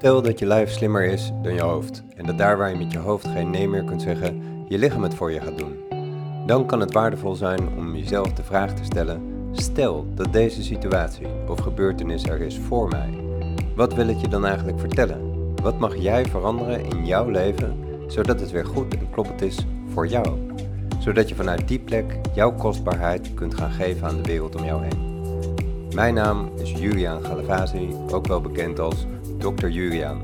Stel dat je lijf slimmer is dan je hoofd en dat daar waar je met je hoofd geen nee meer kunt zeggen, je lichaam het voor je gaat doen. Dan kan het waardevol zijn om jezelf de vraag te stellen: stel dat deze situatie of gebeurtenis er is voor mij. Wat wil het je dan eigenlijk vertellen? Wat mag jij veranderen in jouw leven zodat het weer goed en kloppend is voor jou? Zodat je vanuit die plek jouw kostbaarheid kunt gaan geven aan de wereld om jou heen. Mijn naam is Julian Galavasi, ook wel bekend als Dr. Julian.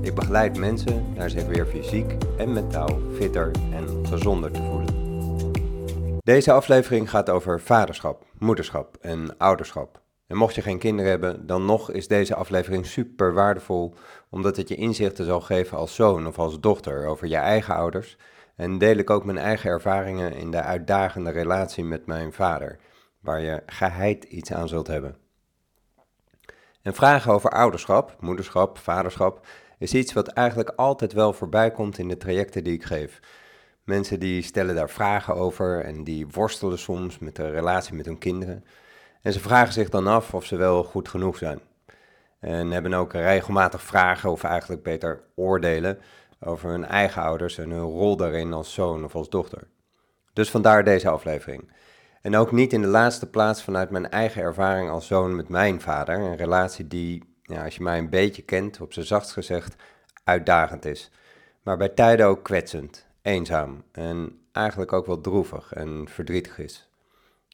Ik begeleid mensen naar zich weer fysiek en mentaal fitter en gezonder te voelen. Deze aflevering gaat over vaderschap, moederschap en ouderschap. En mocht je geen kinderen hebben, dan nog is deze aflevering super waardevol, omdat het je inzichten zal geven als zoon of als dochter over je eigen ouders. En deel ik ook mijn eigen ervaringen in de uitdagende relatie met mijn vader, waar je geheid iets aan zult hebben. En vragen over ouderschap, moederschap, vaderschap is iets wat eigenlijk altijd wel voorbij komt in de trajecten die ik geef. Mensen die stellen daar vragen over en die worstelen soms met de relatie met hun kinderen. En ze vragen zich dan af of ze wel goed genoeg zijn. En hebben ook regelmatig vragen, of eigenlijk beter oordelen, over hun eigen ouders en hun rol daarin als zoon of als dochter. Dus vandaar deze aflevering. En ook niet in de laatste plaats vanuit mijn eigen ervaring als zoon met mijn vader. Een relatie die, ja, als je mij een beetje kent, op zijn zachtst gezegd, uitdagend is. Maar bij tijden ook kwetsend, eenzaam en eigenlijk ook wel droevig en verdrietig is.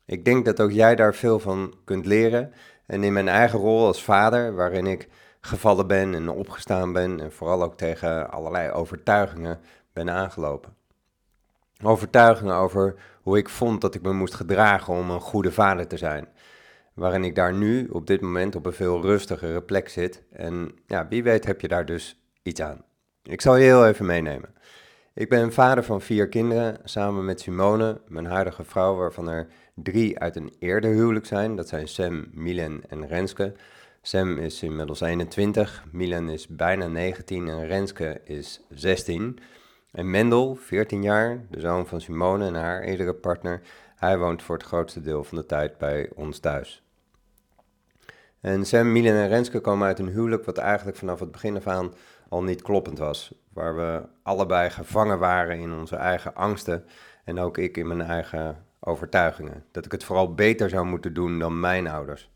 Ik denk dat ook jij daar veel van kunt leren. En in mijn eigen rol als vader, waarin ik gevallen ben en opgestaan ben en vooral ook tegen allerlei overtuigingen ben aangelopen. Overtuigingen over hoe ik vond dat ik me moest gedragen om een goede vader te zijn. Waarin ik daar nu op dit moment op een veel rustigere plek zit. En ja, wie weet heb je daar dus iets aan. Ik zal je heel even meenemen. Ik ben vader van vier kinderen samen met Simone, mijn huidige vrouw, waarvan er drie uit een eerder huwelijk zijn. Dat zijn Sam, Milen en Renske. Sam is inmiddels 21, Milen is bijna 19 en Renske is 16. En Mendel, 14 jaar, de zoon van Simone en haar eerdere partner, hij woont voor het grootste deel van de tijd bij ons thuis. En Sam, Milen en Renske komen uit een huwelijk wat eigenlijk vanaf het begin af aan al niet kloppend was. Waar we allebei gevangen waren in onze eigen angsten en ook ik in mijn eigen overtuigingen. Dat ik het vooral beter zou moeten doen dan mijn ouders.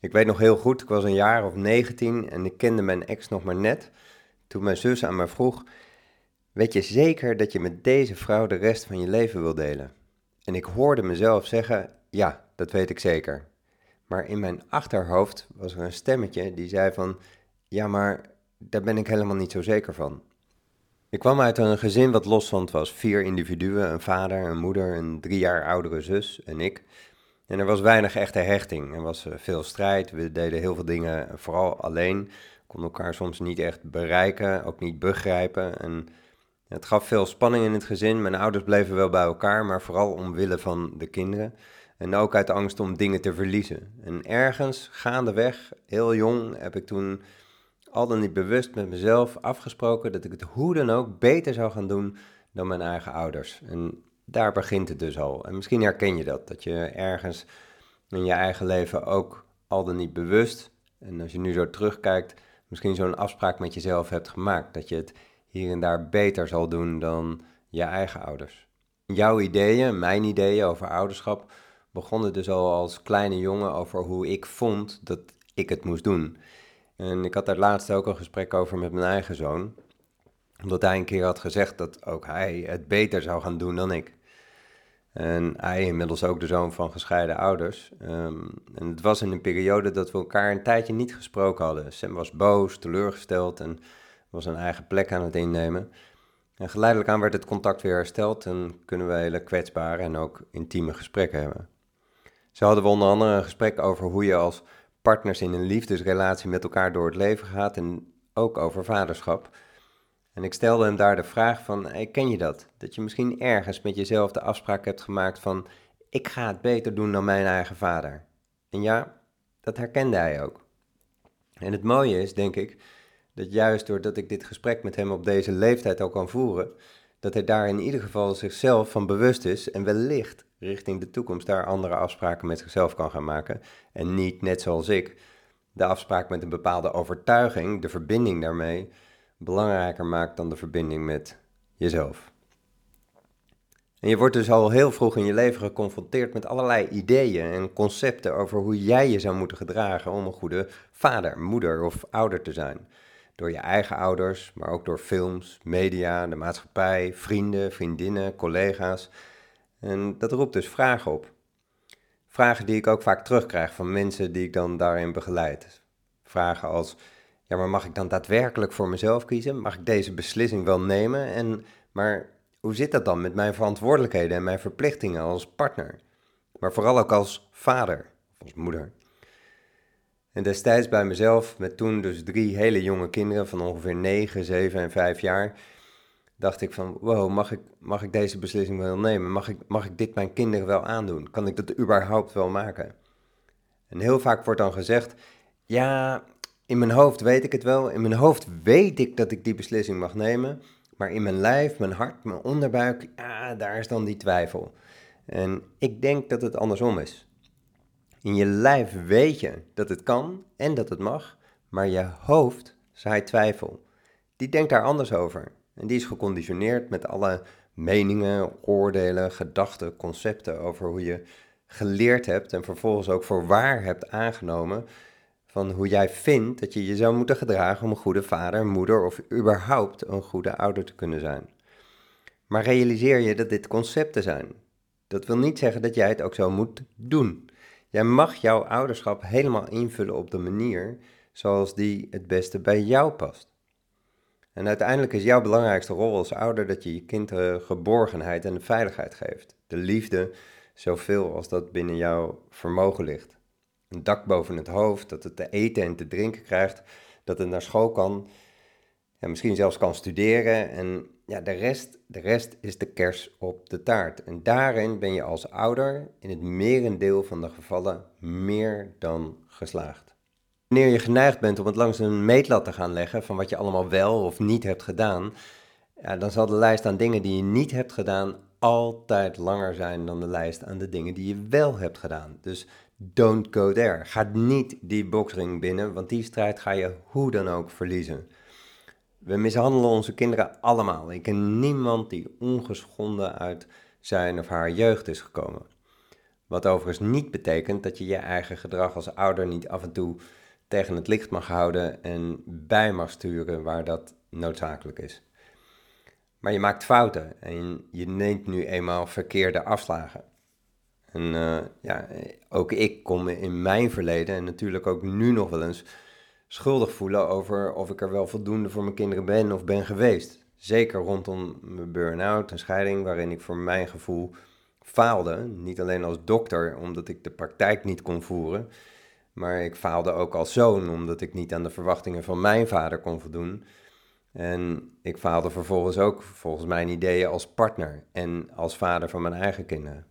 Ik weet nog heel goed, ik was een jaar of 19 en ik kende mijn ex nog maar net. Toen mijn zus aan mij vroeg, Weet je zeker dat je met deze vrouw de rest van je leven wil delen? En ik hoorde mezelf zeggen: Ja, dat weet ik zeker. Maar in mijn achterhoofd was er een stemmetje die zei van: Ja, maar daar ben ik helemaal niet zo zeker van. Ik kwam uit een gezin wat loszand was. Vier individuen, een vader, een moeder, een drie jaar oudere zus en ik. En er was weinig echte hechting. Er was eh, veel strijd. We deden heel veel dingen vooral alleen. Konden elkaar soms niet echt bereiken, ook niet begrijpen. En het gaf veel spanning in het gezin. Mijn ouders bleven wel bij elkaar, maar vooral omwille van de kinderen. En ook uit angst om dingen te verliezen. En ergens, gaandeweg, heel jong, heb ik toen al dan niet bewust met mezelf afgesproken dat ik het hoe dan ook beter zou gaan doen dan mijn eigen ouders. En daar begint het dus al. En misschien herken je dat, dat je ergens in je eigen leven ook al dan niet bewust, en als je nu zo terugkijkt, misschien zo'n afspraak met jezelf hebt gemaakt. Dat je het hier en daar beter zal doen dan je eigen ouders. Jouw ideeën, mijn ideeën over ouderschap, begonnen dus al als kleine jongen over hoe ik vond dat ik het moest doen. En ik had daar laatst ook een gesprek over met mijn eigen zoon, omdat hij een keer had gezegd dat ook hij het beter zou gaan doen dan ik. En hij inmiddels ook de zoon van gescheiden ouders. Ehm, en het was in een periode dat we elkaar een tijdje niet gesproken hadden. Sam was boos, teleurgesteld en was een eigen plek aan het innemen. En geleidelijk aan werd het contact weer hersteld en kunnen we hele kwetsbare en ook intieme gesprekken hebben. Zo hadden we onder andere een gesprek over hoe je als partners in een liefdesrelatie met elkaar door het leven gaat en ook over vaderschap. En ik stelde hem daar de vraag van, ken je dat? Dat je misschien ergens met jezelf de afspraak hebt gemaakt van, ik ga het beter doen dan mijn eigen vader. En ja, dat herkende hij ook. En het mooie is, denk ik, dat juist doordat ik dit gesprek met hem op deze leeftijd al kan voeren, dat hij daar in ieder geval zichzelf van bewust is en wellicht richting de toekomst daar andere afspraken met zichzelf kan gaan maken. En niet net zoals ik, de afspraak met een bepaalde overtuiging, de verbinding daarmee, belangrijker maakt dan de verbinding met jezelf. En je wordt dus al heel vroeg in je leven geconfronteerd met allerlei ideeën en concepten over hoe jij je zou moeten gedragen om een goede vader, moeder of ouder te zijn. Door je eigen ouders, maar ook door films, media, de maatschappij, vrienden, vriendinnen, collega's. En dat roept dus vragen op. Vragen die ik ook vaak terugkrijg van mensen die ik dan daarin begeleid. Vragen als, ja maar mag ik dan daadwerkelijk voor mezelf kiezen? Mag ik deze beslissing wel nemen? En, maar hoe zit dat dan met mijn verantwoordelijkheden en mijn verplichtingen als partner? Maar vooral ook als vader of als moeder. En destijds bij mezelf, met toen dus drie hele jonge kinderen van ongeveer 9, 7 en 5 jaar, dacht ik van, wow, mag ik, mag ik deze beslissing wel nemen? Mag ik, mag ik dit mijn kinderen wel aandoen? Kan ik dat überhaupt wel maken? En heel vaak wordt dan gezegd, ja, in mijn hoofd weet ik het wel, in mijn hoofd weet ik dat ik die beslissing mag nemen, maar in mijn lijf, mijn hart, mijn onderbuik, ja, daar is dan die twijfel. En ik denk dat het andersom is. In je lijf weet je dat het kan en dat het mag, maar je hoofd zaait twijfel. Die denkt daar anders over. En die is geconditioneerd met alle meningen, oordelen, gedachten, concepten over hoe je geleerd hebt en vervolgens ook voor waar hebt aangenomen van hoe jij vindt dat je je zou moeten gedragen om een goede vader, moeder of überhaupt een goede ouder te kunnen zijn. Maar realiseer je dat dit concepten zijn. Dat wil niet zeggen dat jij het ook zo moet doen. Jij mag jouw ouderschap helemaal invullen op de manier zoals die het beste bij jou past. En uiteindelijk is jouw belangrijkste rol als ouder dat je je kind de geborgenheid en de veiligheid geeft. De liefde, zoveel als dat binnen jouw vermogen ligt. Een dak boven het hoofd, dat het te eten en te drinken krijgt, dat het naar school kan, ja, misschien zelfs kan studeren. En ja, de rest, de rest is de kers op de taart. En daarin ben je als ouder in het merendeel van de gevallen meer dan geslaagd. Wanneer je geneigd bent om het langs een meetlat te gaan leggen van wat je allemaal wel of niet hebt gedaan, ja, dan zal de lijst aan dingen die je niet hebt gedaan altijd langer zijn dan de lijst aan de dingen die je wel hebt gedaan. Dus don't go there. Ga niet die boxring binnen, want die strijd ga je hoe dan ook verliezen. We mishandelen onze kinderen allemaal. Ik ken niemand die ongeschonden uit zijn of haar jeugd is gekomen. Wat overigens niet betekent dat je je eigen gedrag als ouder niet af en toe tegen het licht mag houden en bij mag sturen waar dat noodzakelijk is. Maar je maakt fouten en je neemt nu eenmaal verkeerde afslagen. En uh, ja, ook ik kom in mijn verleden en natuurlijk ook nu nog wel eens schuldig voelen over of ik er wel voldoende voor mijn kinderen ben of ben geweest. Zeker rondom mijn burn-out, een scheiding waarin ik voor mijn gevoel faalde. Niet alleen als dokter, omdat ik de praktijk niet kon voeren, maar ik faalde ook als zoon, omdat ik niet aan de verwachtingen van mijn vader kon voldoen. En ik faalde vervolgens ook, volgens mijn ideeën, als partner en als vader van mijn eigen kinderen.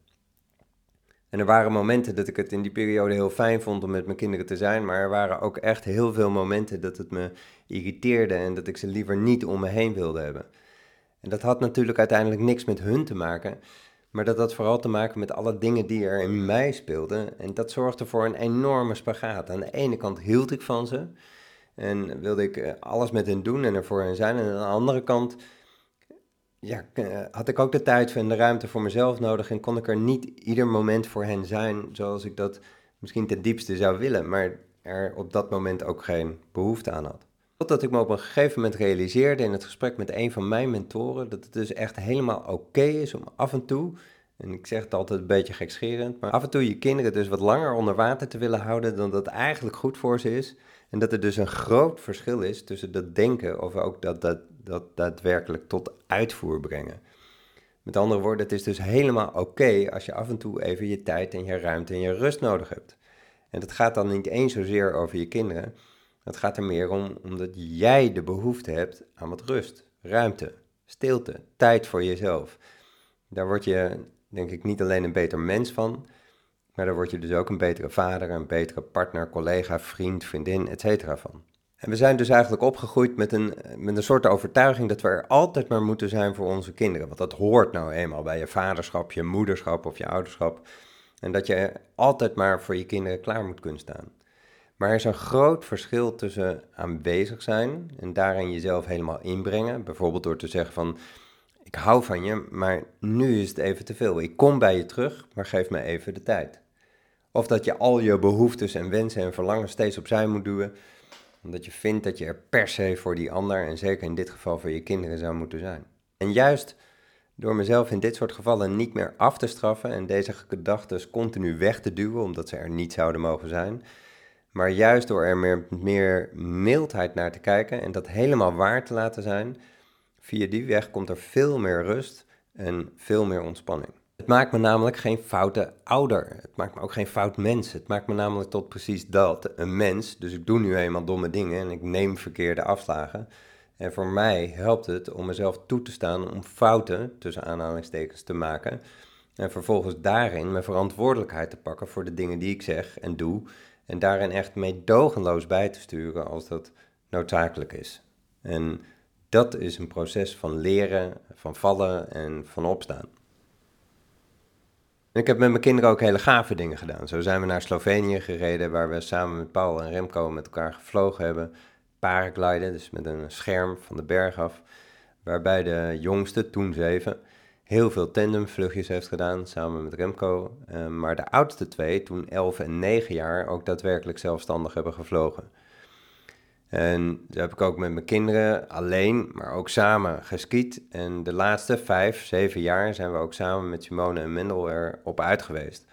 En er waren momenten dat ik het in die periode heel fijn vond om met mijn kinderen te zijn, maar er waren ook echt heel veel momenten dat het me irriteerde en dat ik ze liever niet om me heen wilde hebben. En dat had natuurlijk uiteindelijk niks met hun te maken, maar dat had vooral te maken met alle dingen die er in mij speelden. En dat zorgde voor een enorme spagaat. Aan de ene kant hield ik van ze en wilde ik eh, alles met hen doen en er voor hen zijn. En aan de andere kant ja, eh, had ik ook de tijd en de ruimte voor mezelf nodig en kon ik er niet ieder moment voor hen zijn zoals ik dat misschien ten diepste zou willen, maar er op dat moment ook geen behoefte aan had. Totdat ik me op een gegeven moment realiseerde in het gesprek met een van mijn mentoren dat het dus echt helemaal oké is om af en toe, en ik zeg het altijd een beetje gekscherend, maar af en toe je kinderen dus wat langer onder water te willen houden dan dat eigenlijk goed voor ze is. En dat er dus een groot verschil is tussen dat denken of ook dat, dat, dat daadwerkelijk tot uitvoer brengen. Met andere woorden, het is dus helemaal oké als je af en toe even je tijd en je ruimte en je rust nodig hebt. En dat gaat dan niet eens zozeer over je kinderen, het gaat er meer om omdat jij de behoefte hebt aan wat rust, ruimte, stilte, tijd voor jezelf. Daar word je, denk ik, niet alleen een beter mens van, maar daar word je dus ook een betere vader, een betere partner, collega, vriend, vriendin, etc. van. En we zijn dus eigenlijk opgegroeid met een, met een soort overtuiging dat we er altijd maar moeten zijn voor onze kinderen. Want dat hoort nou eenmaal bij je vaderschap, je moederschap of je ouderschap. En dat je altijd maar voor je kinderen klaar moet kunnen staan. Maar er is een groot verschil tussen aanwezig zijn en daarin jezelf helemaal inbrengen. Bijvoorbeeld door te zeggen van, ik hou van je, maar nu is het even te veel. Ik kom bij je terug, maar geef me even de tijd. Of dat je al je behoeftes en wensen en verlangen steeds opzij moet duwen, omdat je vindt dat je er per se voor die ander, en zeker in dit geval voor je kinderen, zou moeten zijn. En juist door mezelf in dit soort gevallen niet meer af te straffen en deze gedachten continu weg te duwen, omdat ze er niet zouden mogen zijn, maar juist door er meer, meer mildheid naar te kijken en dat helemaal waar te laten zijn, via die weg komt er veel meer rust en veel meer ontspanning. Het maakt me namelijk geen foute ouder. Het maakt me ook geen fout mens. Het maakt me namelijk tot precies dat, een mens. Dus ik doe nu eenmaal domme dingen en ik neem verkeerde afslagen. En voor mij helpt het om mezelf toe te staan om fouten, tussen aanhalingstekens, te maken. En vervolgens daarin mijn verantwoordelijkheid te pakken voor de dingen die ik zeg en doe. En daarin echt meedogenloos bij te sturen als dat noodzakelijk is. En dat is een proces van leren, van vallen en van opstaan. Ik heb met mijn kinderen ook hele gave dingen gedaan. Zo zijn we naar Slovenië gereden, waar we samen met Paul en Remco met elkaar gevlogen hebben. Paragliden, dus met een scherm van de berg af. Waarbij de jongste, toen zeven, heel veel tandemvluchtjes heeft gedaan samen met Remco. Uh, maar de oudste twee, toen 11 en 9 jaar, ook daadwerkelijk zelfstandig hebben gevlogen. En dat heb ik ook met mijn kinderen alleen, maar ook samen geskiet. En de laatste vijf, zeven jaar zijn we ook samen met Simone en Mendel erop uit geweest.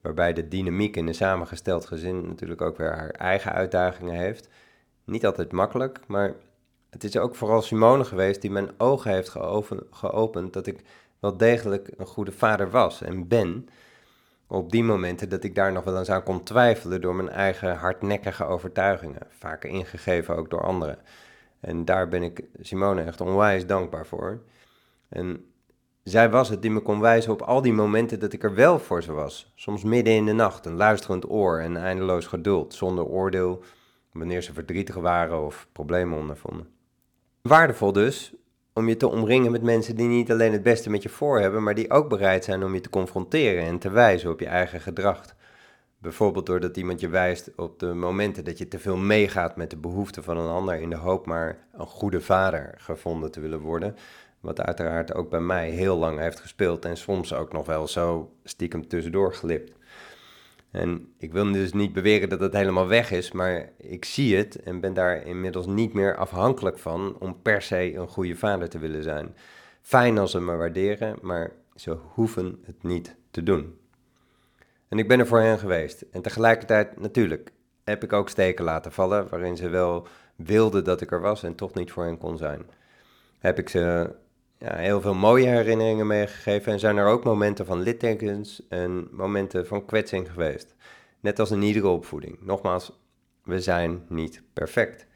Waarbij de dynamiek in een samengesteld gezin natuurlijk ook weer haar eigen uitdagingen heeft. Niet altijd makkelijk, maar het is ook vooral Simone geweest die mijn ogen heeft geopend dat ik wel degelijk een goede vader was en ben. Op die momenten dat ik daar nog wel eens aan kon twijfelen door mijn eigen hardnekkige overtuigingen, vaker ingegeven ook door anderen. En daar ben ik Simone echt onwijs dankbaar voor. En zij was het die me kon wijzen op al die momenten dat ik er wel voor ze was. Soms midden in de nacht, een luisterend oor en eindeloos geduld, zonder oordeel wanneer ze verdrietig waren of problemen ondervonden. Waardevol dus om je te omringen met mensen die niet alleen het beste met je voor hebben, maar die ook bereid zijn om je te confronteren en te wijzen op je eigen gedrag. Bijvoorbeeld doordat iemand je wijst op de momenten dat je te veel meegaat met de behoeften van een ander in de hoop maar een goede vader gevonden te willen worden. Wat uiteraard ook bij mij heel lang heeft gespeeld en soms ook nog wel zo stiekem tussendoor glipt. En ik wil dus niet beweren dat het helemaal weg is, maar ik zie het en ben daar inmiddels niet meer afhankelijk van om per se een goede vader te willen zijn. Fijn als ze me waarderen, maar ze hoeven het niet te doen. En ik ben er voor hen geweest. En tegelijkertijd, natuurlijk, heb ik ook steken laten vallen waarin ze wel wilden dat ik er was en toch niet voor hen kon zijn. Heb ik ze heel veel mooie herinneringen meegegeven. En zijn er ook momenten van littekens en momenten van kwetsing geweest. Net als in iedere opvoeding. Nogmaals, we zijn niet perfect.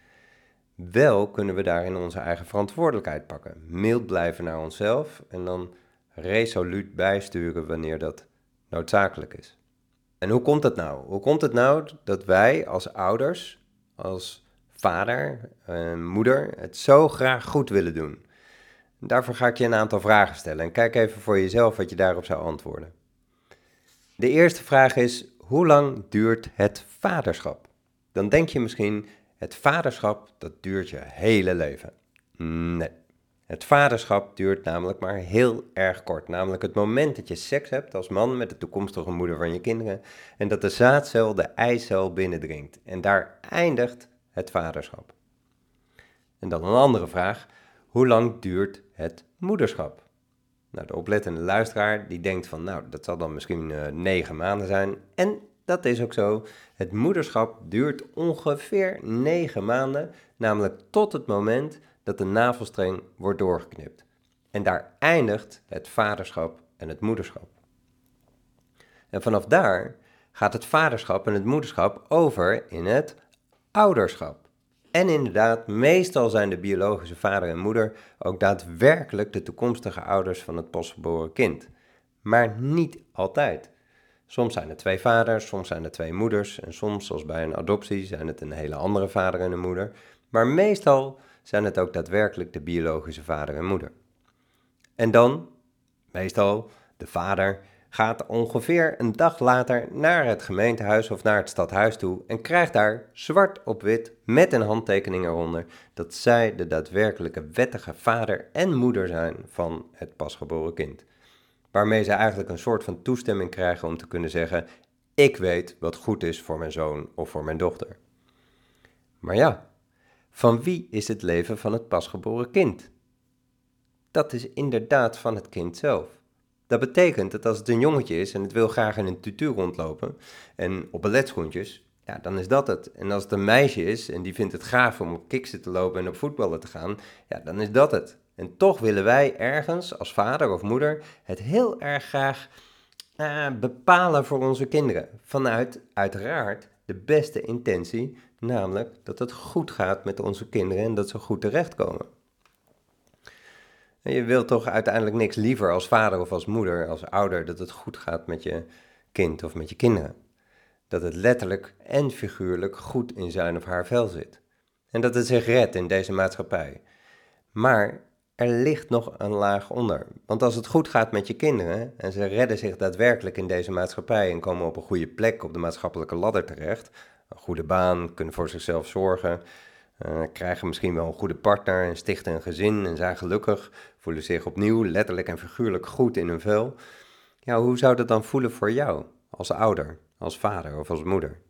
Wel kunnen we daarin onze eigen verantwoordelijkheid pakken. Mild blijven naar onszelf en dan resoluut bijsturen wanneer dat noodzakelijk is. En hoe komt dat nou? Hoe komt het nou dat wij als ouders, als vader en moeder, het zo graag goed willen doen? Daarvoor ga ik je een aantal vragen stellen en kijk even voor jezelf wat je daarop zou antwoorden. De eerste vraag is: hoe lang duurt het vaderschap? Dan denk je misschien: het vaderschap dat duurt je hele leven. Nee. Het vaderschap duurt namelijk maar heel erg kort. Namelijk het moment dat je seks hebt als man met de toekomstige moeder van je kinderen. En dat de zaadcel de eicel binnendringt. En daar eindigt het vaderschap. En dan een andere vraag. Hoe lang duurt het moederschap? Nou, de oplettende luisteraar die denkt van, nou, dat zal dan misschien uh, negen maanden zijn. En dat is ook zo. Het moederschap duurt ongeveer negen maanden, namelijk tot het moment dat de navelstreng wordt doorgeknipt. En daar eindigt het vaderschap en het moederschap. En vanaf daar gaat het vaderschap en het moederschap over in het ouderschap. En inderdaad, meestal zijn de biologische vader en moeder ook daadwerkelijk de toekomstige ouders van het pasgeboren kind. Maar niet altijd. Soms zijn er twee vaders, soms zijn er twee moeders en soms, zoals bij een adoptie, zijn het een hele andere vader en een moeder. Maar meestal zijn het ook daadwerkelijk de biologische vader en moeder. En dan, meestal, de vader gaat ongeveer een dag later naar het gemeentehuis of naar het stadhuis toe en krijgt daar zwart op wit met een handtekening eronder dat zij de daadwerkelijke wettige vader en moeder zijn van het pasgeboren kind. Waarmee ze eigenlijk een soort van toestemming krijgen om te kunnen zeggen: Ik weet wat goed is voor mijn zoon of voor mijn dochter. Maar ja, van wie is het leven van het pasgeboren kind? Dat is inderdaad van het kind zelf. Dat betekent dat als het een jongetje is en het wil graag in een tutu rondlopen en op balletschoentjes, ja, dan is dat het. En als het een meisje is en die vindt het gaaf om op kiksen te lopen en op voetballen te gaan, ja, dan is dat het. En toch willen wij ergens als vader of moeder het heel erg graag uh, bepalen voor onze kinderen. Vanuit uiteraard de beste intentie, namelijk dat het goed gaat met onze kinderen en dat ze goed terechtkomen. Je wilt toch uiteindelijk niks liever als vader of als moeder, als ouder, dat het goed gaat met je kind of met je kinderen. Dat het letterlijk en figuurlijk goed in zijn of haar vel zit. En dat het zich redt in deze maatschappij. Maar er ligt nog een laag onder. Want als het goed gaat met je kinderen en ze redden zich daadwerkelijk in deze maatschappij en komen op een goede plek op de maatschappelijke ladder terecht, een goede baan, kunnen voor zichzelf zorgen, uh, krijgen misschien wel een goede partner en stichten een gezin en zijn gelukkig, voelen zich opnieuw letterlijk en figuurlijk goed in hun vel. Ja, hoe zou dat dan voelen voor jou als ouder, als vader of als moeder?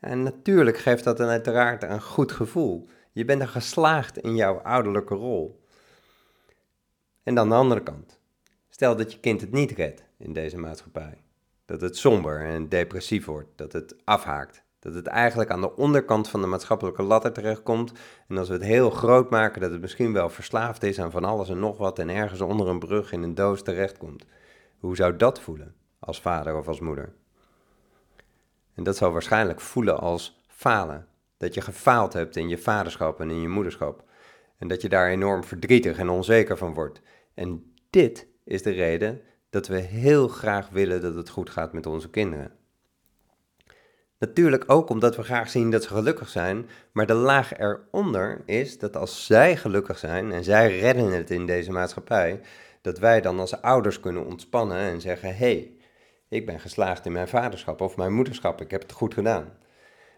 En natuurlijk geeft dat dan uiteraard een goed gevoel. Je bent er geslaagd in jouw ouderlijke rol. En dan de andere kant. Stel dat je kind het niet redt in deze maatschappij. Dat het somber en depressief wordt, dat het afhaakt. Dat het eigenlijk aan de onderkant van de maatschappelijke ladder terechtkomt. En als we het heel groot maken, dat het misschien wel verslaafd is aan van alles en nog wat en ergens onder een brug in een doos terechtkomt. Hoe zou dat voelen als vader of als moeder? En dat zou waarschijnlijk voelen als falen. Dat je gefaald hebt in je vaderschap en in je moederschap. En dat je daar enorm verdrietig en onzeker van wordt. En dit is de reden dat we heel graag willen dat het goed gaat met onze kinderen. Natuurlijk ook omdat we graag zien dat ze gelukkig zijn, maar de laag eronder is dat als zij gelukkig zijn en zij redden het in deze maatschappij, dat wij dan als ouders kunnen ontspannen en zeggen: hé, hey, ik ben geslaagd in mijn vaderschap of mijn moederschap, ik heb het goed gedaan.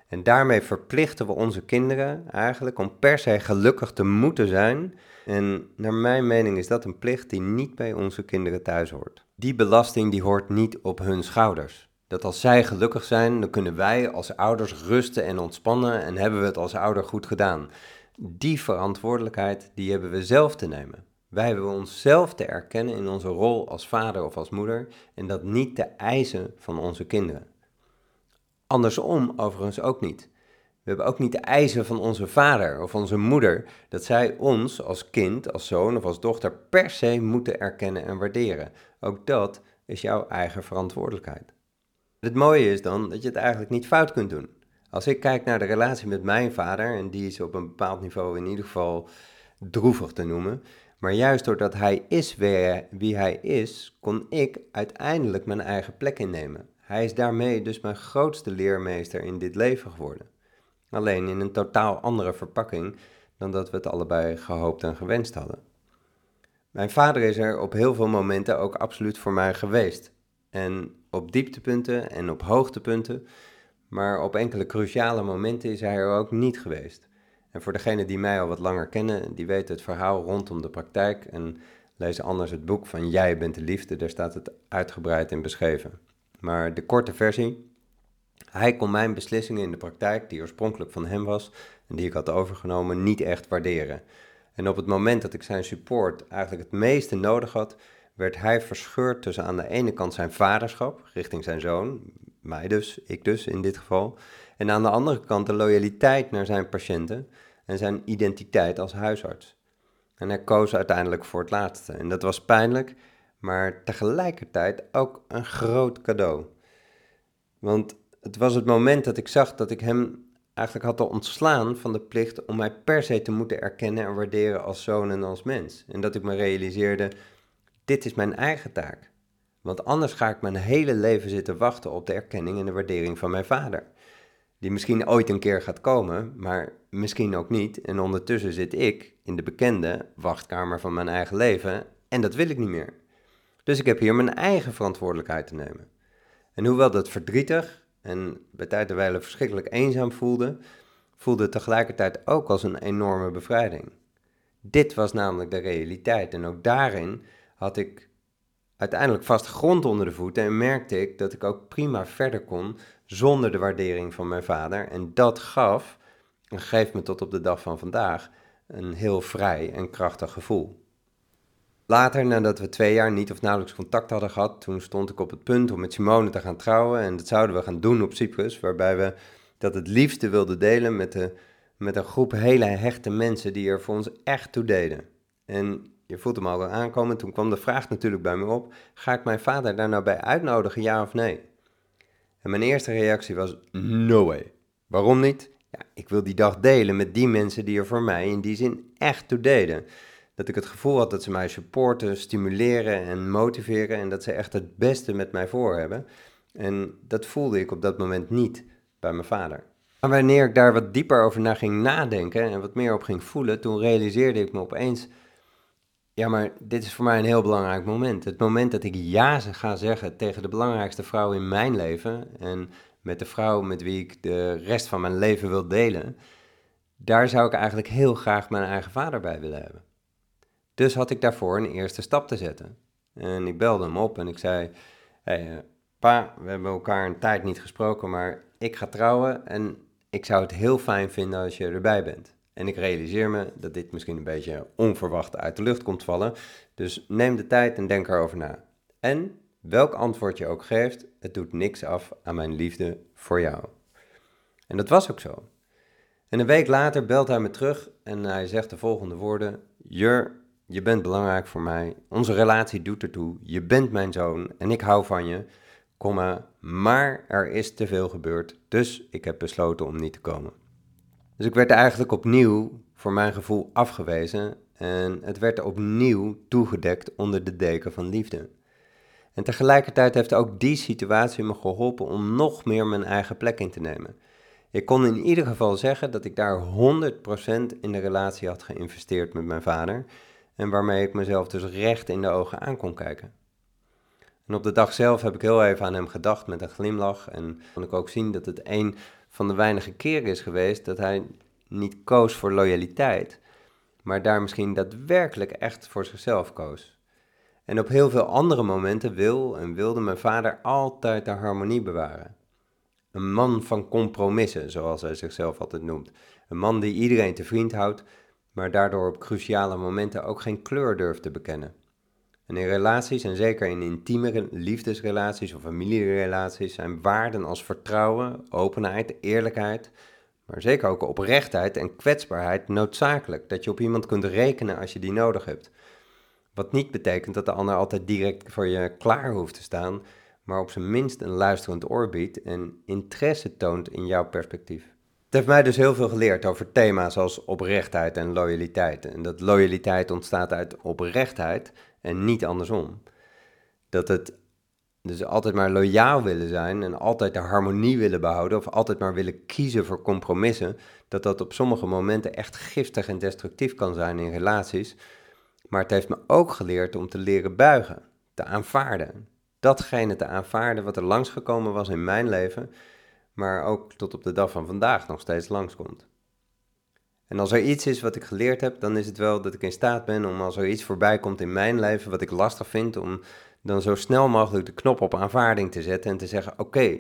En daarmee verplichten we onze kinderen eigenlijk om per se gelukkig te moeten zijn. En naar mijn mening is dat een plicht die niet bij onze kinderen thuis hoort. Die belasting die hoort niet op hun schouders. Dat als zij gelukkig zijn, dan kunnen wij als ouders rusten en ontspannen en hebben we het als ouder goed gedaan. Die verantwoordelijkheid, die hebben we zelf te nemen. Wij hebben onszelf te erkennen in onze rol als vader of als moeder en dat niet te eisen van onze kinderen. Andersom overigens ook niet. We hebben ook niet de eisen van onze vader of onze moeder dat zij ons als kind, als zoon of als dochter per se moeten erkennen en waarderen. Ook dat is jouw eigen verantwoordelijkheid. Het mooie is dan dat je het eigenlijk niet fout kunt doen. Als ik kijk naar de relatie met mijn vader, en die is op een bepaald niveau in ieder geval droevig te noemen, maar juist doordat hij is wie hij is, kon ik uiteindelijk mijn eigen plek innemen. Hij is daarmee dus mijn grootste leermeester in dit leven geworden. Alleen in een totaal andere verpakking dan dat we het allebei gehoopt en gewenst hadden. Mijn vader is er op heel veel momenten ook absoluut voor mij geweest. En op dieptepunten en op hoogtepunten, maar op enkele cruciale momenten is hij er ook niet geweest. En voor degenen die mij al wat langer kennen, die weten het verhaal rondom de praktijk en lezen anders het boek van Jij bent de liefde, daar staat het uitgebreid in beschreven. Maar de korte versie, hij kon mijn beslissingen in de praktijk, die oorspronkelijk van hem was en die ik had overgenomen, niet echt waarderen. En op het moment dat ik zijn support eigenlijk het meeste nodig had, werd hij verscheurd tussen aan de ene kant zijn vaderschap richting zijn zoon, mij dus, ik dus in dit geval, en aan de andere kant de loyaliteit naar zijn patiënten en zijn identiteit als huisarts. En hij koos uiteindelijk voor het laatste. En dat was pijnlijk, maar tegelijkertijd ook een groot cadeau. Want het was het moment dat ik zag dat ik hem eigenlijk had te ontslaan van de plicht om mij per se te moeten erkennen en waarderen als zoon en als mens. En dat ik me realiseerde dit is mijn eigen taak. Want anders ga ik mijn hele leven zitten wachten op de erkenning en de waardering van mijn vader. Die misschien ooit een keer gaat komen, maar misschien ook niet. En ondertussen zit ik in de bekende wachtkamer van mijn eigen leven en dat wil ik niet meer. Dus ik heb hier mijn eigen verantwoordelijkheid te nemen. En hoewel dat verdrietig en bij tijd en wijle verschrikkelijk eenzaam voelde, voelde het tegelijkertijd ook als een enorme bevrijding. Dit was namelijk de realiteit en ook daarin had ik uiteindelijk vast grond onder de voeten en merkte ik dat ik ook prima verder kon zonder de waardering van mijn vader. En dat gaf, en geeft me tot op de dag van vandaag, een heel vrij en krachtig gevoel. Later, nadat we twee jaar niet of nauwelijks contact hadden gehad, toen stond ik op het punt om met Simone te gaan trouwen. En dat zouden we gaan doen op Cyprus, waarbij we dat het liefste wilden delen met, de, met een groep hele hechte mensen die er voor ons echt toe deden. En je voelt hem al aankomen, toen kwam de vraag natuurlijk bij me op, ga ik mijn vader daar nou bij uitnodigen, ja of nee? En mijn eerste reactie was, no way. Waarom niet? Ja, ik wil die dag delen met die mensen die er voor mij in die zin echt toe deden. Dat ik het gevoel had dat ze mij supporten, stimuleren en motiveren en dat ze echt het beste met mij voor hebben. En dat voelde ik op dat moment niet bij mijn vader. Maar wanneer ik daar wat dieper over na ging nadenken en wat meer op ging voelen, toen realiseerde ik me opeens ja, maar dit is voor mij een heel belangrijk moment. Het moment dat ik ja ga zeggen tegen de belangrijkste vrouw in mijn leven en met de vrouw met wie ik de rest van mijn leven wil delen, daar zou ik eigenlijk heel graag mijn eigen vader bij willen hebben. Dus had ik daarvoor een eerste stap te zetten. En ik belde hem op en ik zei: hey, eh, Pa, we hebben elkaar een tijd niet gesproken, maar ik ga trouwen en ik zou het heel fijn vinden als je erbij bent. En ik realiseer me dat dit misschien een beetje onverwacht uit de lucht komt vallen. Dus neem de tijd en denk erover na. En welk antwoord je ook geeft, het doet niks af aan mijn liefde voor jou. En dat was ook zo. En een week later belt hij me terug en hij zegt de volgende woorden: Jur, je bent belangrijk voor mij. Onze relatie doet ertoe. Je bent mijn zoon en ik hou van je. Komma, maar er is te veel gebeurd, dus ik heb besloten om niet te komen. Dus ik werd eigenlijk opnieuw, voor mijn gevoel, afgewezen en het werd opnieuw toegedekt onder de deken van liefde. En tegelijkertijd heeft ook die situatie me geholpen om nog meer mijn eigen plek in te nemen. Ik kon in ieder geval zeggen dat ik daar 100% in de relatie had geïnvesteerd met mijn vader en waarmee ik mezelf dus recht in de ogen aan kon kijken. En op de dag zelf heb ik heel even aan hem gedacht met een glimlach en kon ik ook zien dat het een van de weinige keren is geweest dat hij niet koos voor loyaliteit, maar daar misschien daadwerkelijk echt voor zichzelf koos. En op heel veel andere momenten wil en wilde mijn vader altijd de harmonie bewaren. Een man van compromissen, zoals hij zichzelf altijd noemt. Een man die iedereen te vriend houdt, maar daardoor op cruciale momenten ook geen kleur durft te bekennen. En in relaties, en zeker in intieme liefdesrelaties of familierelaties, zijn waarden als vertrouwen, openheid, eerlijkheid, maar zeker ook oprechtheid en kwetsbaarheid noodzakelijk. Dat je op iemand kunt rekenen als je die nodig hebt. Wat niet betekent dat de ander altijd direct voor je klaar hoeft te staan, maar op zijn minst een luisterend oor biedt en interesse toont in jouw perspectief. Het heeft mij dus heel veel geleerd over thema's als oprechtheid en loyaliteit. En dat loyaliteit ontstaat uit oprechtheid en niet andersom. Dat het dus altijd maar loyaal willen zijn en altijd de harmonie willen behouden of altijd maar willen kiezen voor compromissen, dat dat op sommige momenten echt giftig en destructief kan zijn in relaties. Maar het heeft me ook geleerd om te leren buigen, te aanvaarden. Datgene te aanvaarden wat er langsgekomen was in mijn leven, maar ook tot op de dag van vandaag nog steeds langskomt. En als er iets is wat ik geleerd heb, dan is het wel dat ik in staat ben om als er iets voorbij komt in mijn leven wat ik lastig vind, om dan zo snel mogelijk de knop op aanvaarding te zetten en te zeggen: Oké,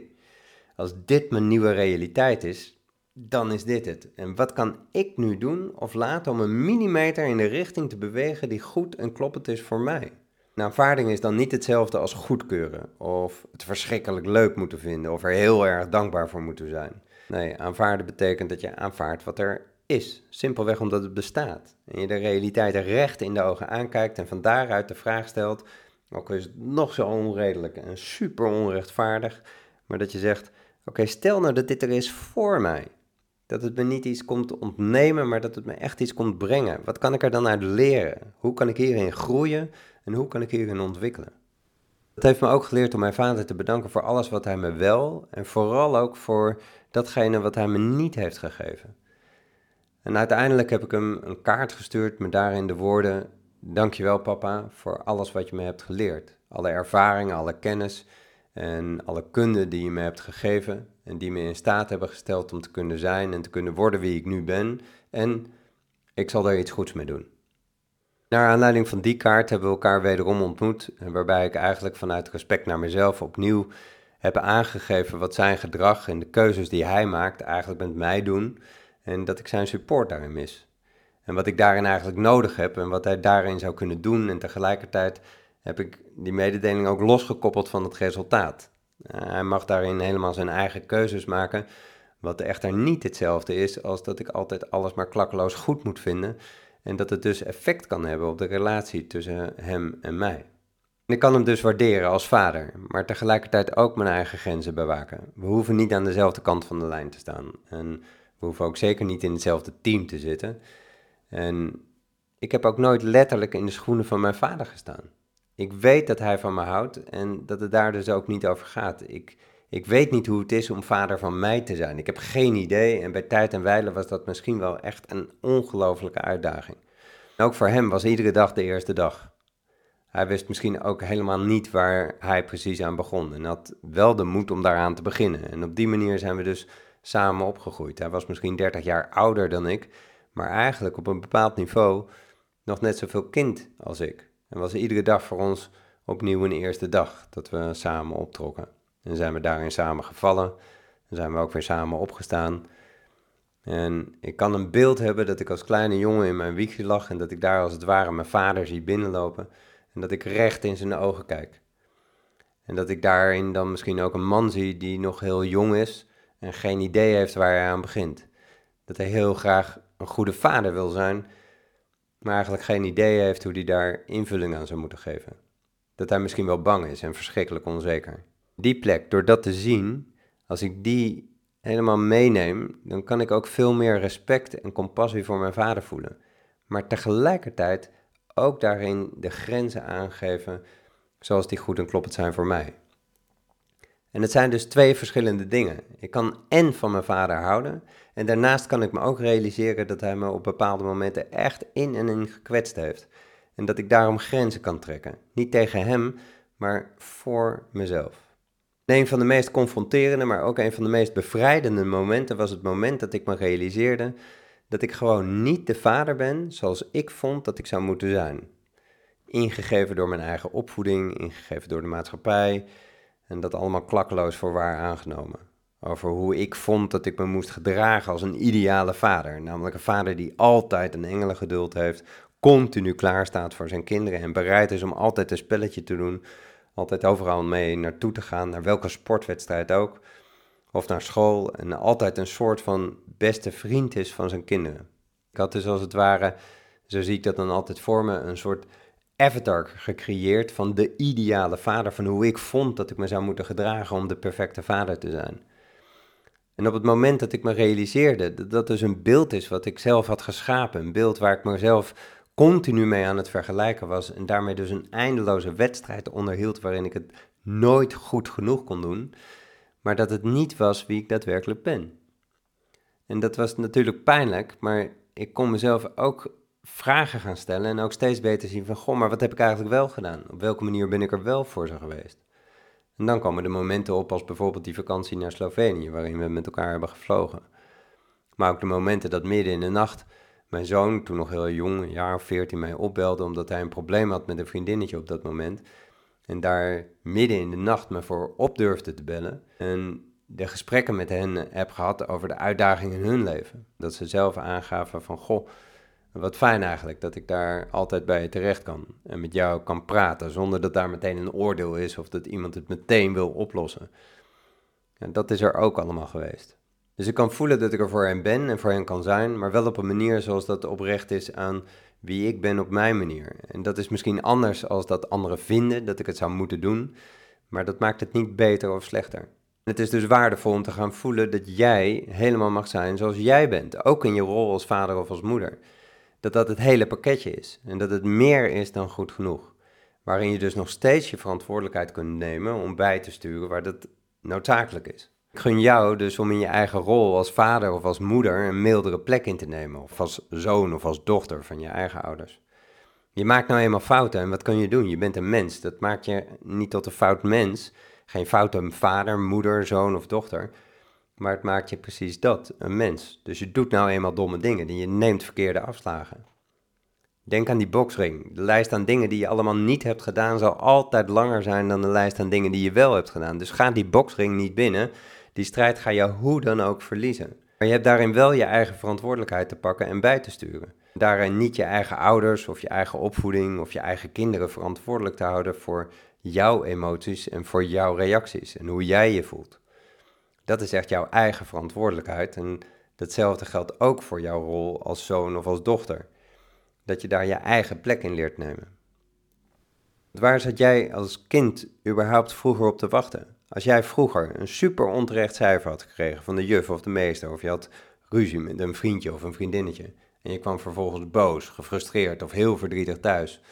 als dit mijn nieuwe realiteit is, dan is dit het. En wat kan ik nu doen of laten om een millimeter in de richting te bewegen die goed en kloppend is voor mij? Aanvaarding is dan niet hetzelfde als goedkeuren of het verschrikkelijk leuk moeten vinden of er heel erg dankbaar voor moeten zijn. Nee, aanvaarden betekent dat je aanvaardt wat er is. Simpelweg omdat het bestaat. En je de realiteit recht in de ogen aankijkt en van daaruit de vraag stelt, ook is het nog zo onredelijk en super onrechtvaardig, maar dat je zegt, oké, stel nou dat dit er is voor mij. Dat het me niet iets komt ontnemen, maar dat het me echt iets komt brengen. Wat kan ik er dan uit leren? Hoe kan ik hierin groeien en hoe kan ik hierin ontwikkelen? Dat heeft me ook geleerd om mijn vader te bedanken voor alles wat hij me wel en vooral ook voor datgene wat hij me niet heeft gegeven. En uiteindelijk heb ik hem een kaart gestuurd met daarin de woorden: Dankjewel papa voor alles wat je me hebt geleerd. Alle ervaringen, alle kennis en alle kunde die je me hebt gegeven en die me in staat hebben gesteld om te kunnen zijn en te kunnen worden wie ik nu ben. En ik zal daar iets goeds mee doen. Naar aanleiding van die kaart hebben we elkaar wederom ontmoet, waarbij ik eigenlijk vanuit respect naar mezelf opnieuw heb aangegeven wat zijn gedrag en de keuzes die hij maakt eigenlijk met mij doen en dat ik zijn support daarin mis. En wat ik daarin eigenlijk nodig heb en wat hij daarin zou kunnen doen en tegelijkertijd heb ik die mededeling ook losgekoppeld van het resultaat. Eh, hij mag daarin helemaal zijn eigen keuzes maken, wat echter niet hetzelfde is als dat ik altijd alles maar klakkeloos goed moet vinden en dat het dus effect kan hebben op de relatie tussen hem en mij. ik kan hem dus waarderen als vader, maar tegelijkertijd ook mijn eigen grenzen bewaken. We hoeven niet aan dezelfde kant van de lijn te staan en we hoeven ook zeker niet in hetzelfde team te zitten. En ik heb ook nooit letterlijk in de schoenen van mijn vader gestaan. Ik weet dat hij van me houdt en dat het daar dus ook niet over gaat. Ik, ik weet niet hoe het is om vader van mij te zijn. Ik heb geen idee en bij tijd en wijle was dat misschien wel echt een ongelofelijke uitdaging. ook voor hem was iedere dag de eerste dag. Hij wist misschien ook helemaal niet waar hij precies aan begon en had wel de moed om daaraan te beginnen. En op die manier zijn we dus samen opgegroeid. Hij was misschien 30 jaar ouder dan ik, maar eigenlijk op een bepaald niveau nog net zoveel kind als ik. En was iedere dag voor ons opnieuw een eerste dag dat we samen optrokken. En zijn we daarin samen gevallen. En zijn we ook weer samen opgestaan. En ik kan een beeld hebben dat ik als kleine jongen in mijn wiegje lag en dat ik daar als het ware mijn vader zie binnenlopen en dat ik recht in zijn ogen kijk. En dat ik daarin dan misschien ook een man zie die nog heel jong is en geen idee heeft waar hij aan begint. Dat hij heel graag een goede vader wil zijn, maar eigenlijk geen idee heeft hoe hij daar invulling aan zou moeten geven. Dat hij misschien wel bang is en verschrikkelijk onzeker. Die plek, door dat te zien, als ik die helemaal meeneem, dan kan ik ook veel meer respect en compassie voor mijn vader voelen. Maar tegelijkertijd ook daarin de grenzen aangeven zoals die goed en kloppend zijn voor mij. En het zijn dus twee verschillende dingen. Ik kan en van mijn vader houden. En daarnaast kan ik me ook realiseren dat hij me op bepaalde momenten echt in en in gekwetst heeft. En dat ik daarom grenzen kan trekken. Niet tegen hem, maar voor mezelf. een van de meest confronterende, maar ook een van de meest bevrijdende momenten was het moment dat ik me realiseerde dat ik gewoon niet de vader ben zoals ik vond dat ik zou moeten zijn. Ingegeven door mijn eigen opvoeding, ingegeven door de maatschappij, en dat allemaal klakkeloos voor waar aangenomen. Over hoe ik vond dat ik me moest gedragen als een ideale vader. Namelijk een vader die altijd een engelengeduld heeft, continu klaar staat voor zijn kinderen en bereid is om altijd een spelletje te doen. Altijd overal mee naartoe te gaan, naar welke sportwedstrijd ook. Of naar school en altijd een soort van beste vriend is van zijn kinderen. Ik had dus als het ware, zo zie ik dat dan altijd voor me, een soort avatar gecreëerd van de ideale vader, van hoe ik vond dat ik me zou moeten gedragen om de perfecte vader te zijn. En op het moment dat ik me realiseerde dat dat dus een beeld is wat ik zelf had geschapen, een beeld waar ik mezelf continu mee aan het vergelijken was en daarmee dus een eindeloze wedstrijd onderhield waarin ik het nooit goed genoeg kon doen, maar dat het niet was wie ik daadwerkelijk ben. En dat was natuurlijk pijnlijk, maar ik kon mezelf ook vragen gaan stellen en ook steeds beter zien van, goh, maar wat heb ik eigenlijk wel gedaan? Op welke manier ben ik er wel voor ze geweest? En dan komen de momenten op als bijvoorbeeld die vakantie naar Slovenië, waarin we met elkaar hebben gevlogen. Maar ook de momenten dat midden in de nacht mijn zoon, toen nog heel jong, een jaar of veertien, mij opbelde omdat hij een probleem had met een vriendinnetje op dat moment. En daar midden in de nacht me voor op durfde te bellen. En de gesprekken met hen heb gehad over de uitdagingen in hun leven. Dat ze zelf aangaven van, goh, wat fijn eigenlijk dat ik daar altijd bij je terecht kan en met jou kan praten zonder dat daar meteen een oordeel is of dat iemand het meteen wil oplossen. En dat is er ook allemaal geweest. Dus ik kan voelen dat ik er voor hen ben en voor hen kan zijn, maar wel op een manier zoals dat oprecht is aan wie ik ben op mijn manier. En dat is misschien anders als dat anderen vinden dat ik het zou moeten doen, maar dat maakt het niet beter of slechter. Het is dus waardevol om te gaan voelen dat jij helemaal mag zijn zoals jij bent, ook in je rol als vader of als moeder dat dat het hele pakketje is. En dat het meer is dan goed genoeg. Waarin je dus nog steeds je verantwoordelijkheid kunt nemen om bij te sturen waar dat noodzakelijk is. Ik gun jou dus om in je eigen rol als vader of als moeder een mildere plek in te nemen. Of als zoon of als dochter van je eigen ouders. Je maakt nou eenmaal fouten en wat kun je doen? Je bent een mens. Dat maakt je niet tot een fout mens. Geen foute vader, moeder, zoon of dochter. Maar het maakt je precies dat, een mens. Dus je doet nou eenmaal domme dingen. Je neemt verkeerde afslagen. Denk aan die boxring. De lijst aan dingen die je allemaal niet hebt gedaan zal altijd langer zijn dan de lijst aan dingen die je wel hebt gedaan. Dus ga die boxring niet binnen. Die strijd ga je hoe dan ook verliezen. Maar je hebt daarin wel je eigen verantwoordelijkheid te pakken en bij te sturen. Daarin niet je eigen ouders of je eigen opvoeding of je eigen kinderen verantwoordelijk te houden voor jouw emoties en voor jouw reacties en hoe jij je voelt. Dat is echt jouw eigen verantwoordelijkheid en datzelfde geldt ook voor jouw rol als zoon of als dochter. Dat je daar je eigen plek in leert nemen. Waar zat jij als kind überhaupt vroeger op te wachten? Als jij vroeger een super onterecht cijfer had gekregen van de juf of de meester, of je had ruzie met een vriendje of een vriendinnetje, en je kwam vervolgens boos, gefrustreerd of heel verdrietig thuis,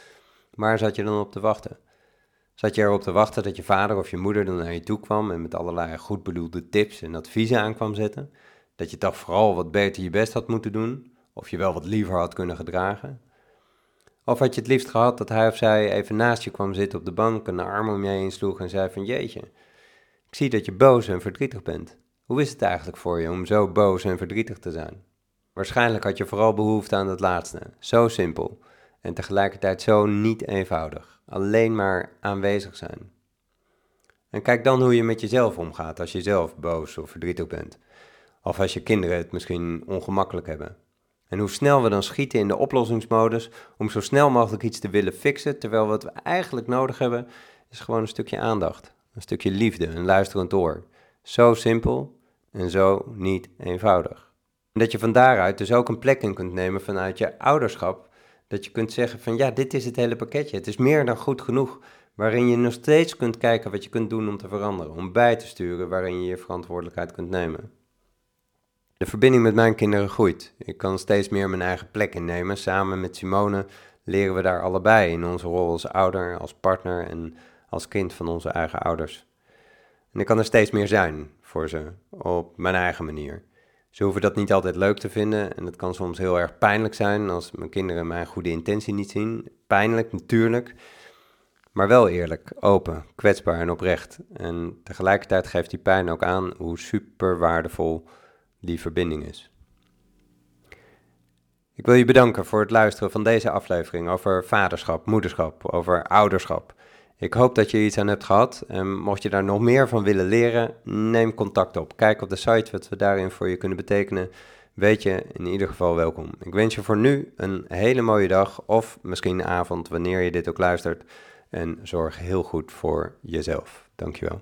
waar zat je dan op te wachten? Zat je erop te wachten dat je vader of je moeder dan naar je toe kwam en met allerlei goed bedoelde tips en adviezen aan kwam zetten? Dat je toch vooral wat beter je best had moeten doen? Of je wel wat liever had kunnen gedragen? Of had je het liefst gehad dat hij of zij even naast je kwam zitten op de bank en de arm om je heen sloeg en zei van jeetje, ik zie dat je boos en verdrietig bent. Hoe is het eigenlijk voor je om zo boos en verdrietig te zijn? Waarschijnlijk had je vooral behoefte aan het laatste. Zo simpel en tegelijkertijd zo niet eenvoudig. Alleen maar aanwezig zijn. En kijk dan hoe je met jezelf omgaat als je zelf boos of verdrietig bent. Of als je kinderen het misschien ongemakkelijk hebben. En hoe snel we dan schieten in de oplossingsmodus om zo snel mogelijk iets te willen fixen, terwijl wat we eigenlijk nodig hebben is gewoon een stukje aandacht. Een stukje liefde, een luisterend oor. Zo simpel en zo niet eenvoudig. En dat je van daaruit dus ook een plek in kunt nemen vanuit je ouderschap. Dat je kunt zeggen van ja, dit is het hele pakketje. Het is meer dan goed genoeg. Waarin je nog steeds kunt kijken wat je kunt doen om te veranderen. Om bij te sturen waarin je je verantwoordelijkheid kunt nemen. De verbinding met mijn kinderen groeit. Ik kan steeds meer mijn eigen plek innemen. Samen met Simone leren we daar allebei in onze rol als ouder, als partner en als kind van onze eigen ouders. En ik kan er steeds meer zijn voor ze, op mijn eigen manier. Ze hoeven dat niet altijd leuk te vinden en het kan soms heel erg pijnlijk zijn als mijn kinderen mijn goede intentie niet zien. Pijnlijk natuurlijk, maar wel eerlijk, open, kwetsbaar en oprecht. En tegelijkertijd geeft die pijn ook aan hoe super waardevol die verbinding is. Ik wil je bedanken voor het luisteren van deze aflevering over vaderschap, moederschap, over ouderschap. Ik hoop dat je iets aan hebt gehad. En mocht je daar nog meer van willen leren, neem contact op. Kijk op de site wat we daarin voor je kunnen betekenen. Weet je in ieder geval welkom. Ik wens je voor nu een hele mooie dag of misschien avond wanneer je dit ook luistert. En zorg heel goed voor jezelf. Dankjewel.